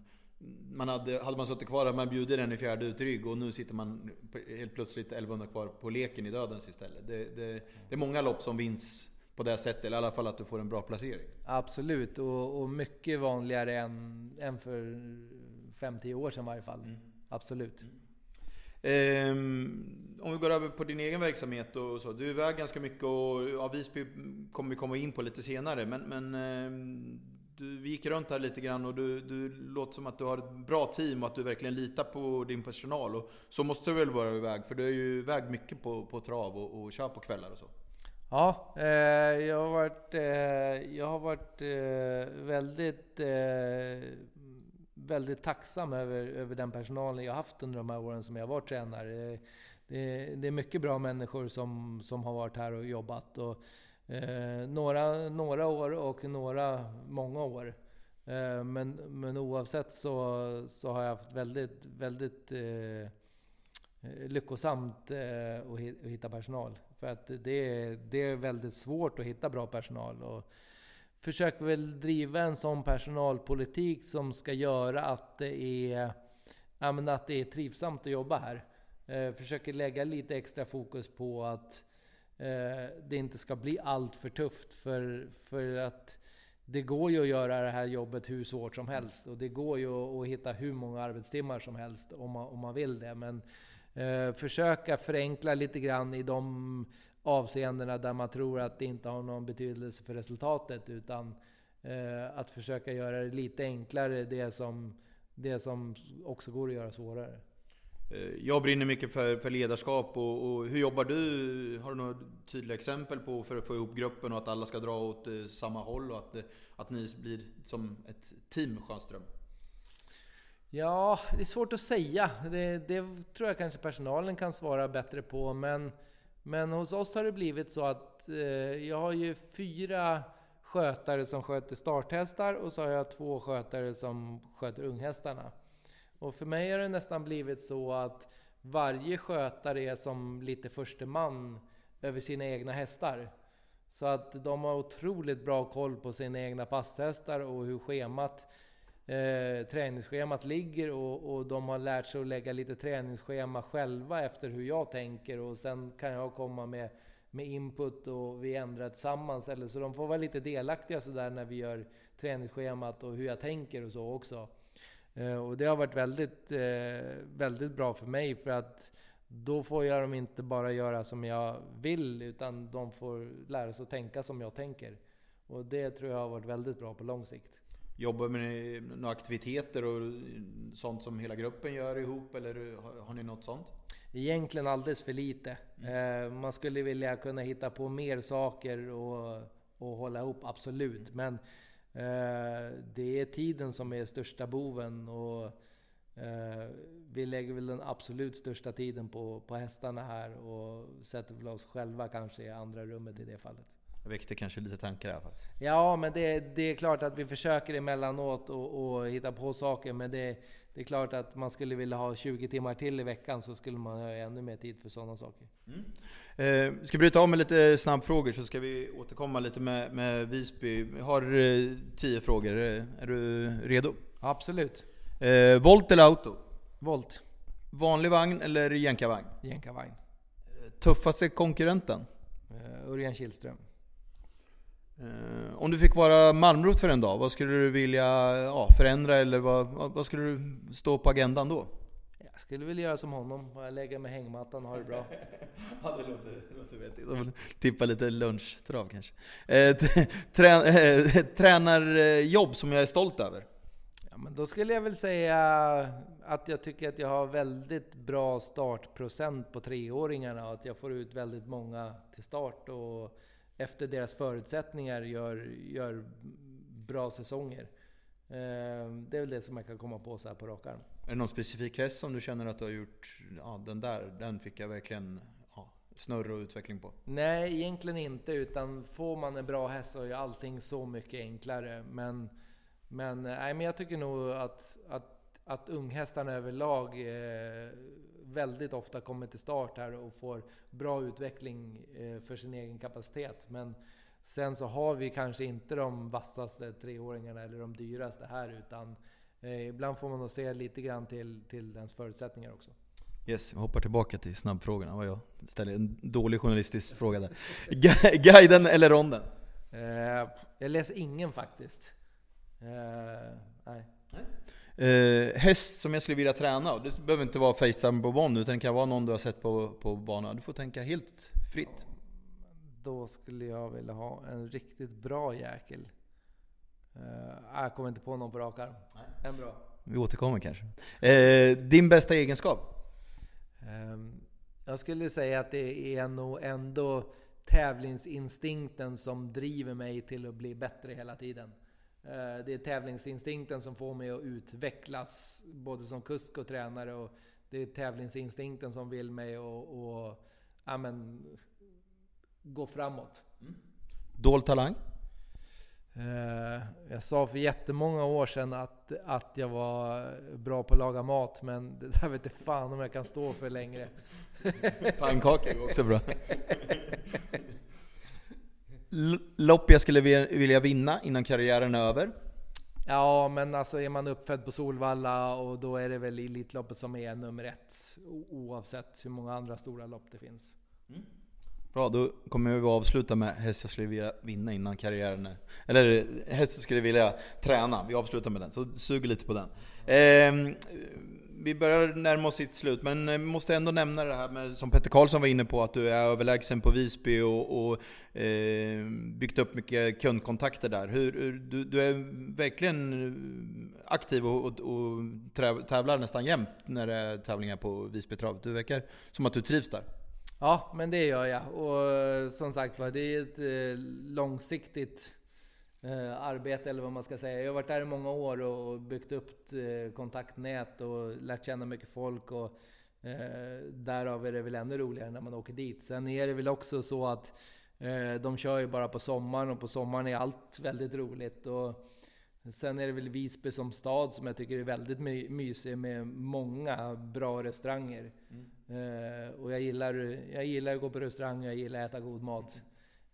man hade, hade man suttit kvar hade man bjudit den i fjärde utrygg och nu sitter man helt plötsligt 1100 kvar på leken i dödens istället. Det, det, det är många lopp som vinns på det sättet, eller i alla fall att du får en bra placering. Absolut, och, och mycket vanligare än, än för 5-10 år sedan i varje fall. Mm. Absolut. Mm. Um, om vi går över på din egen verksamhet och så. Du är iväg ganska mycket och ja, Visby kommer vi komma in på lite senare. Men, men um, du, vi gick runt här lite grann och du, du låter som att du har ett bra team och att du verkligen litar på din personal. Och så måste du väl vara iväg? För du är ju iväg mycket på, på trav och, och kör på kvällar och så. Ja, eh, jag har varit, eh, jag har varit eh, väldigt, eh, väldigt tacksam över, över den personalen jag haft under de här åren som jag varit tränare. Det, det är mycket bra människor som, som har varit här och jobbat. Och, eh, några, några år och några många år. Eh, men, men oavsett så, så har jag haft väldigt, väldigt eh, lyckosamt eh, att hitta personal. För att det är, det är väldigt svårt att hitta bra personal. Och försöker väl driva en sån personalpolitik som ska göra att det är, ja, att det är trivsamt att jobba här. Eh, försöker lägga lite extra fokus på att eh, det inte ska bli allt för tufft. För, för att det går ju att göra det här jobbet hur svårt som helst. Och det går ju att hitta hur många arbetstimmar som helst om man, om man vill det. Men eh, försöka förenkla lite grann i de avseendena där man tror att det inte har någon betydelse för resultatet. Utan eh, att försöka göra det lite enklare, det som, det som också går att göra svårare. Eh, jag brinner mycket för, för ledarskap och, och, hur jobbar du? Har du några tydliga exempel på för att få ihop gruppen och att alla ska dra åt eh, samma håll och att, eh, att ni blir som ett team Sjöström? Ja, det är svårt att säga. Det, det, tror jag kanske personalen kan svara bättre på. Men, men hos oss har det blivit så att eh, jag har ju fyra skötare som sköter starthästar och så har jag två skötare som sköter unghästarna. Och för mig har det nästan blivit så att varje skötare är som lite förste man över sina egna hästar. Så att de har otroligt bra koll på sina egna passhästar och hur schemat eh, träningsschemat ligger och, och de har lärt sig att lägga lite träningsschema själva efter hur jag tänker och sen kan jag komma med, med input och vi ändrar tillsammans. Eller, så de får vara lite delaktiga sådär när vi gör träningsschemat och hur jag tänker och så också. Eh, och det har varit väldigt, eh, väldigt bra för mig för att då får jag dem inte bara göra som jag vill utan de får lära sig att tänka som jag tänker. Och det tror jag har varit väldigt bra på lång sikt. Jobbar med några aktiviteter och sånt som hela gruppen gör ihop eller har ni något sånt? Egentligen alldeles för lite. Mm. Eh, man skulle vilja kunna hitta på mer saker och, och hålla ihop, absolut. Men eh, det är tiden som är största boven. Och, eh, vi lägger väl den absolut största tiden på, på hästarna här och sätter väl oss själva kanske i andra rummet i det fallet. Det väckte kanske lite tankar i alla fall. Ja, men det, det är klart att vi försöker emellanåt och, och hitta på saker. Men det, det, är klart att man skulle vilja ha 20 timmar till i veckan så skulle man ha ännu mer tid för sådana saker. Mm. Eh, ska bryta av med lite snabbfrågor så ska vi återkomma lite med, med Visby. Vi har eh, tio frågor. Är du redo? Absolut. Eh, volt eller auto? Volt. Vanlig vagn eller jänkarvagn? Jänkarvagn. Eh, tuffaste konkurrenten? Uh, Örjan Kihlström. Uh, om du fick vara Malmrot för en dag, vad skulle du vilja ja, förändra eller vad, vad, skulle du stå på agendan då? Jag skulle vilja göra som honom, lägga mig hängmattan och ha det bra. ja, det låter, låter vettigt. Tippa lite lunchtrav kanske. Eh, trän, eh, tränarjobb som jag är stolt över? Ja, men då skulle jag väl säga att jag tycker att jag har väldigt bra startprocent på treåringarna och att jag får ut väldigt många till start. Och efter deras förutsättningar gör, gör bra säsonger. Eh, det är väl det som jag kan komma på så här på rak arm. Är det någon specifik häst som du känner att du har gjort, ja den där, den fick jag verkligen ja, snurr och utveckling på? Nej, egentligen inte. Utan får man en bra häst så är allting så mycket enklare. Men, men, nej, men jag tycker nog att, att, att unghästarna överlag eh, väldigt ofta kommer till start här och får bra utveckling eh, för sin egen kapacitet. Men sen så har vi kanske inte de vassaste treåringarna eller de dyraste här utan eh, ibland får man nog se lite grann till, till dens förutsättningar också. Yes, vi hoppar tillbaka till snabbfrågorna. Vad jag ställer en dålig journalistisk fråga där. Gu- Guiden eller ronden? Eh, jag läser ingen faktiskt. Eh, nej. Eh, häst som jag skulle vilja träna, det behöver inte vara Facetime på ban utan det kan vara någon du har sett på, på banan. Du får tänka helt fritt. Då skulle jag vilja ha en riktigt bra jäkel. Eh, jag kommer inte på någon på rak arm. En bra. Vi återkommer kanske. Eh, din bästa egenskap? Ehm, Jag skulle säga att det är nog ändå tävlingsinstinkten som driver mig till att bli bättre hela tiden. Eh, Det är tävlingsinstinkten som får mig att utvecklas både som kusk och tränare och det är tävlingsinstinkten som vill mig att och, ja, men, gå framåt. Dold talang? Eh, Jag sa för jättemånga år sedan att, att jag var bra på att laga mat, men det där vet jag fan om jag kan stå för längre. Pannkakor är också bra. Lopp jag skulle vi- vilja vinna innan karriären är över? Ja, men alltså är man uppfödd på Solvalla och då är det väl Elitloppet som är nummer ett. Oavsett hur många andra stora lopp det finns. Bra, då kommer vi avsluta med häst jag skulle vilja vinna innan karriären är... Eller häst jag skulle vilja träna. Vi avslutar med den, så suger lite på den. Ehm, vi börjar närma oss sitt slut, men vi måste ändå nämna det här med, som Petter Karlsson var inne på, att du är överlägsen på Visby och, och eh, byggt upp mycket kundkontakter där. Hur, hur, du, du är verkligen eh, aktiv och, och, och tävlar nästan jämt när det är tävlingar på Visby Trav. Du verkar som att du trivs där. Ja, men det gör jag. Och eh, som sagt var, det är ett långsiktigt arbete eller vad man ska säga. Jag har varit där i många år och byggt upp eh, kontaktnät och lärt känna mycket folk. Och, eh, därav är det väl ännu roligare när man åker dit. Sen är det väl också så att eh, de kör ju bara på sommaren och på sommaren är allt väldigt roligt. Och sen är det väl Visby som stad som jag tycker är väldigt my- mysig med många bra restauranger. Eh, och jag gillar, jag gillar att gå på restaurang och jag gillar att äta god mat.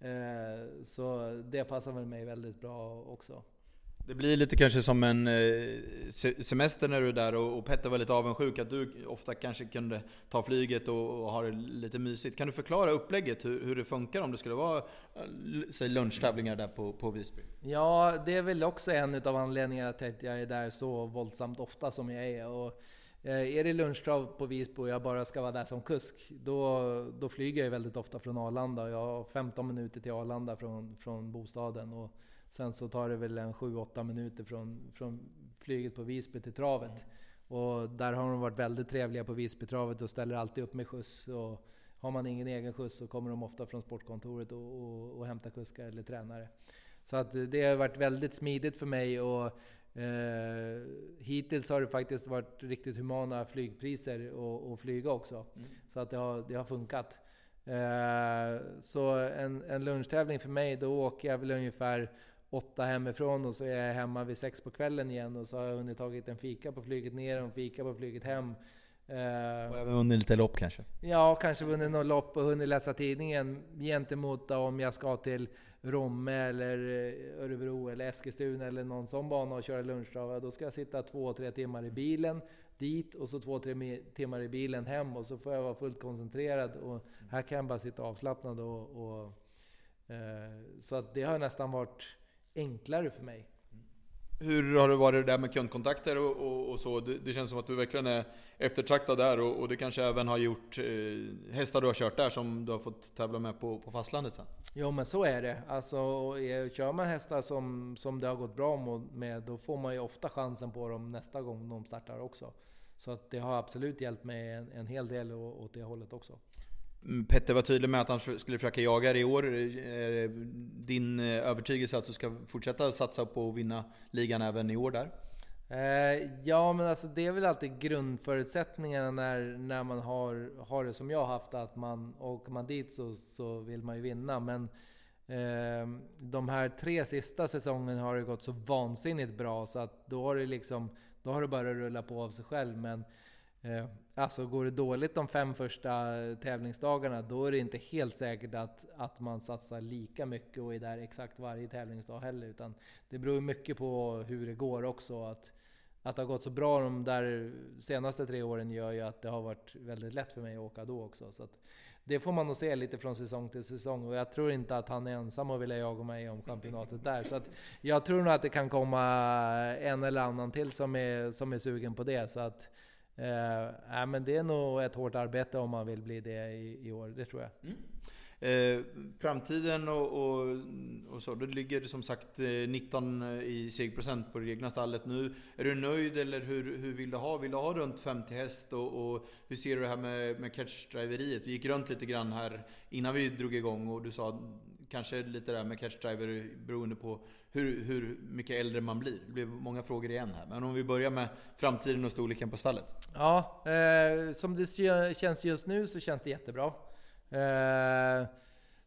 Eh, så det passar väl mig väldigt bra också. Det blir lite kanske som en eh, se- semester när du är där och, Petter var lite avundsjuk att du ofta kanske kunde ta flyget och, och ha det lite mysigt. Kan du förklara upplägget, hur, hur det funkar om det skulle vara eh, säg lunchtävlingar där på, på Visby? Ja, det är väl också en av anledningarna till att jag är där så våldsamt ofta som jag är. Och, är det lunchtrav på Visby och jag bara ska vara där som kusk, då, då flyger jag väldigt ofta från Arlanda. Jag har 15 minuter till Arlanda från, från bostaden. Och sen så tar det väl en 7-8 minuter från, från flyget på Visby till travet. Och där har de varit väldigt trevliga på Visbytravet och ställer alltid upp med skjuts. Och har man ingen egen skjuts så kommer de ofta från sportkontoret och, och, och hämtar kuskar eller tränare. Så att det har varit väldigt smidigt för mig och eh, hittills har det faktiskt varit riktigt humana flygpriser och, och flyga också. Så att det har, det har funkat. Eh, så en, en lunchtävling för mig, då åker jag väl ungefär åtta hemifrån och så är jag hemma vid sex på kvällen igen och så har jag hunnit tagit en fika på flyget ner och en fika på flyget hem. Eh, Och även vunnit lite lopp kanske? Ja, kanske vunnit något lopp och hunnit läsa tidningen gentemot om jag ska till Romme eller eh, Örebro eller Eskilstuna eller någon sån bana och köra lunchtrav. Då ska jag sitta två, tre timmar i bilen dit och så två, tre timmar i bilen hem och så får jag vara fullt koncentrerad. Och här kan jag bara sitta avslappnad och... och eh, så att det har nästan varit enklare för mig. Hur har det varit där med kundkontakter och, och, och så? Det, det känns som att du verkligen är eftertraktad där och, och det kanske även har gjort eh, hästar du har kört där som du har fått tävla med på, på fastlandet sen? Jo men så är det. Alltså, eh, kör man hästar som, som det har gått bra med, då får man ju ofta chansen på dem nästa gång de startar också. Så att det har absolut hjälpt mig en, en hel del åt det hållet också. Mm, Petter var tydlig med att han skulle försöka jaga det i år. Är det din eh, övertygelse att du ska fortsätta satsa på att vinna ligan även i år där? Eh, ja men alltså det är väl alltid grundförutsättningarna när, när man har, har det som jag har haft, att man åker man dit så, så vill man ju vinna. Men eh, de här tre sista säsongerna har det gått så vansinnigt bra så att då har det liksom, då har det bara rulla på av sig själv. Men eh, Eh, alltså går det dåligt de fem första tävlingsdagarna, då är det inte helt säkert att, att man satsar lika mycket och är där exakt varje tävlingsdag heller. Utan det beror mycket på hur det går också. Att att det har gått så bra de där senaste tre åren gör ju att det har varit väldigt lätt för mig att åka då också. Så att det får man nog se lite från säsong till säsong och jag tror inte att han är ensam och vill jaga mig om championatet där. Så att jag tror nog att det kan komma en eller annan till som är, som är sugen på det. Så att, eh, men det är nog ett hårt arbete om man vill bli det i, i år, det tror jag. Mm. Eh, framtiden och, och, och, så. Du ligger som sagt eh, 19 eh, i segprocent på det egna stallet nu. Är du nöjd eller hur, hur vill du ha? Vill du ha runt 50 häst? Och, och hur ser du det här med, med catchdriveriet? Vi gick runt lite grann här innan vi drog igång och du sa kanske lite där med catchdriver beroende på hur, hur mycket äldre man blir. Det blir många frågor igen här. Men om vi börjar med framtiden och storleken på stallet. Ja, eh, som det känns just nu så känns det jättebra. Eh,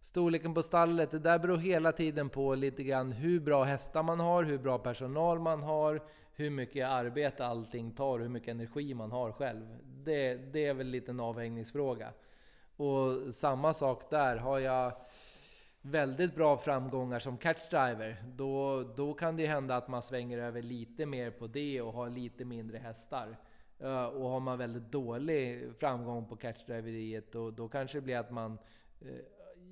storleken på stallet, det där beror hela tiden på lite grann hur bra hästar man har, hur bra personal man har, hur mycket arbete allting tar, hur mycket energi man har själv. Det, det är väl lite en avvägningsfråga. Och samma sak där, har jag väldigt bra framgångar som catchdriver, då, då kan det hända att man svänger över lite mer på det och har lite mindre hästar. Uh, och har man väldigt dålig framgång på catchdriveriet, då, då kanske det blir att man uh,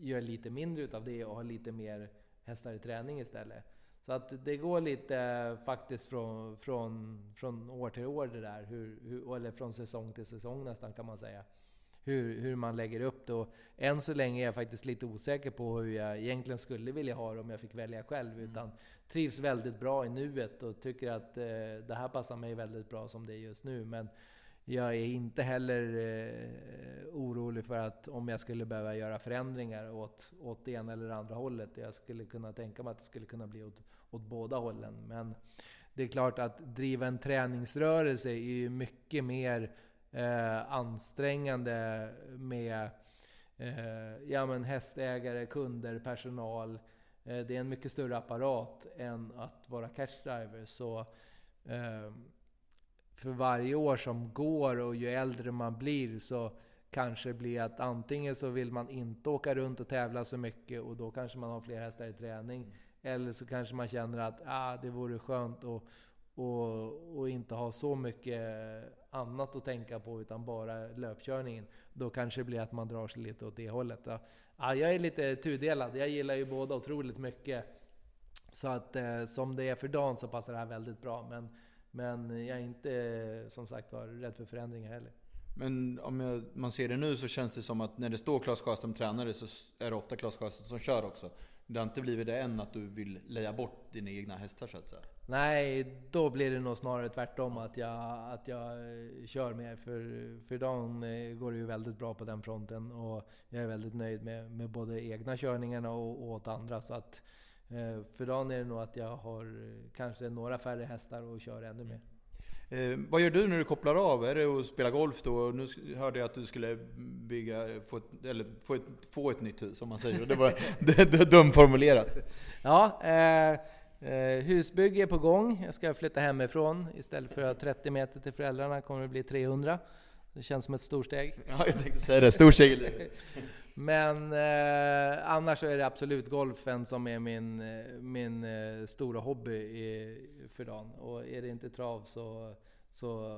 gör lite mindre utav det och har lite mer hästar i träning istället. Så att det går lite faktiskt från, från, från år till år det där, hur, hur, eller från säsong till säsong nästan kan man säga hur, hur man lägger upp det. Och än så länge är jag faktiskt lite osäker på hur jag egentligen skulle vilja ha det om jag fick välja själv. Mm. Utan trivs väldigt bra i nuet och tycker att eh, det här passar mig väldigt bra som det är just nu. Men jag är inte heller eh, orolig för att om jag skulle behöva göra förändringar åt, åt det ena eller andra hållet. Jag skulle kunna tänka mig att det skulle kunna bli åt, åt båda hållen. Men det är klart att driva en träningsrörelse är ju mycket mer eh, ansträngande med eh, ja, men hästägare, kunder, personal. Eh, det är en mycket större apparat än att vara catchdriver. Så eh, för varje år som går och ju äldre man blir så kanske det blir att antingen så vill man inte åka runt och tävla så mycket och då kanske man har fler hästar i träning. Eller så kanske man känner att ah, det vore skönt att och, och inte ha så mycket annat att tänka på utan bara löpkörningen. Då kanske det blir att man drar sig lite åt det hållet. Ja, jag är lite tudelad. Jag gillar ju båda otroligt mycket. Så att eh, som det är för dagen så passar det här väldigt bra. Men, men jag är inte som sagt var rädd för förändringar heller. Men om jag, man ser det nu så känns det som att när det står Klas Sjöström tränare så är det ofta Klas Sjöström som kör också. Det har inte blivit det än att du vill leja bort dina egna hästar så att säga? Nej, då blir det nog snarare tvärtom att jag, att jag eh, kör mer. För, för dagen eh, går det ju väldigt bra på den fronten och jag är väldigt nöjd med, med både egna körningarna och, och åt andra. Så att, eh, för dagen är det nog att jag har kanske några färre hästar och kör ännu mer. Eh, vad gör du när du kopplar av? Är det att spela golf då? Nu hörde jag att du skulle bygga, få ett, eller få ett, få ett nytt hus om man säger Det var dumt formulerat. Ja, eh, eh, husbygge är på gång. Jag ska flytta hemifrån. Istället för att 30 meter till föräldrarna kommer det bli 300. Det känns som ett storsteg. Ja, jag tänkte säga det. Storsteg. Men eh, annars är det absolut golfen som är min, eh, min eh, stora hobby i, för dagen. Och är det inte trav så, så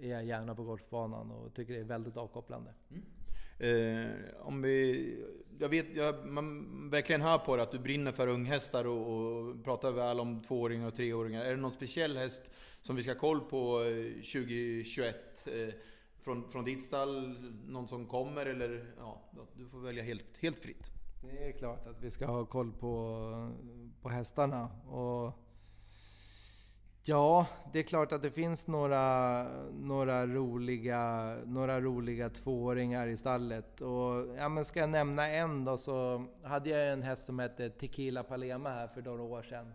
eh, är jag gärna på golfbanan och tycker det är väldigt avkopplande. Mm. Eh, om vi, jag vet, jag, man verkligen hör på det att du brinner för unghästar och, och pratar väl om tvååringar och treåringar. Är det någon speciell häst som vi ska ha koll på eh, 2021? Eh, från, från ditt stall, någon som kommer eller ja, du får välja helt, helt fritt. Det är klart att vi ska ha koll på, på hästarna. Och ja, det är klart att det finns några, några, roliga, några roliga tvååringar i stallet. Och, ja, men ska jag nämna en då så hade jag en häst som hette Tequila Palema här för några år sedan.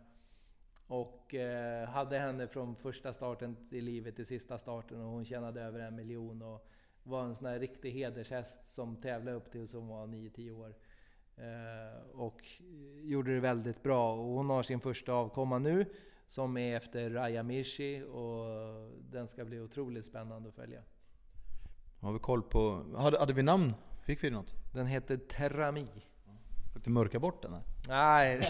Och eh, hade henne från första starten i livet till sista starten och hon tjänade över en miljon och var en sån här riktig hedershäst som tävlade upp till som var 9-10 år. Eh, och gjorde det väldigt bra. Och hon har sin första avkomma nu som är efter Raya Mirchi och den ska bli otroligt spännande att följa. Har vi koll på... Hade, hade vi namn? Fick vi något? Den heter Terrami. Fick du mörka bort den? Här? Nej.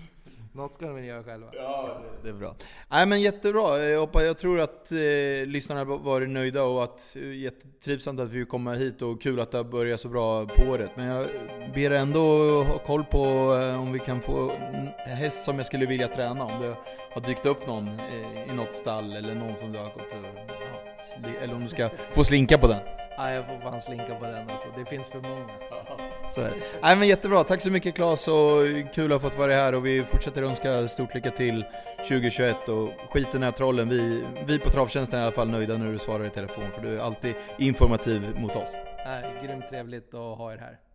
Något ska de väl göra själva. Ja, det är bra. Nej men jättebra. Jag, hoppas, jag tror att eh, lyssnarna varit nöjda och att eh, jättetrivsamt att vi kommer hit och kul att det har börjat så bra på året. Men jag ber ändå ha koll på eh, om vi kan få en häst som jag skulle vilja träna. Om det har dykt upp någon eh, i något stall eller någon som du har gått och, ja, eller om du ska få slinka på den. Ja, jag får fan slinka på den alltså. Det finns för många. Så är det. Nej men jättebra, tack så mycket Claes och kul att ha fått vara här och vi fortsätter önska stort lycka till 2021 och skit i den här trollen. Vi, vi på Travtjänsten är i alla fall nöjda när du svarar i telefon för du är alltid informativ mot oss. Nej, grymt trevligt att ha er här.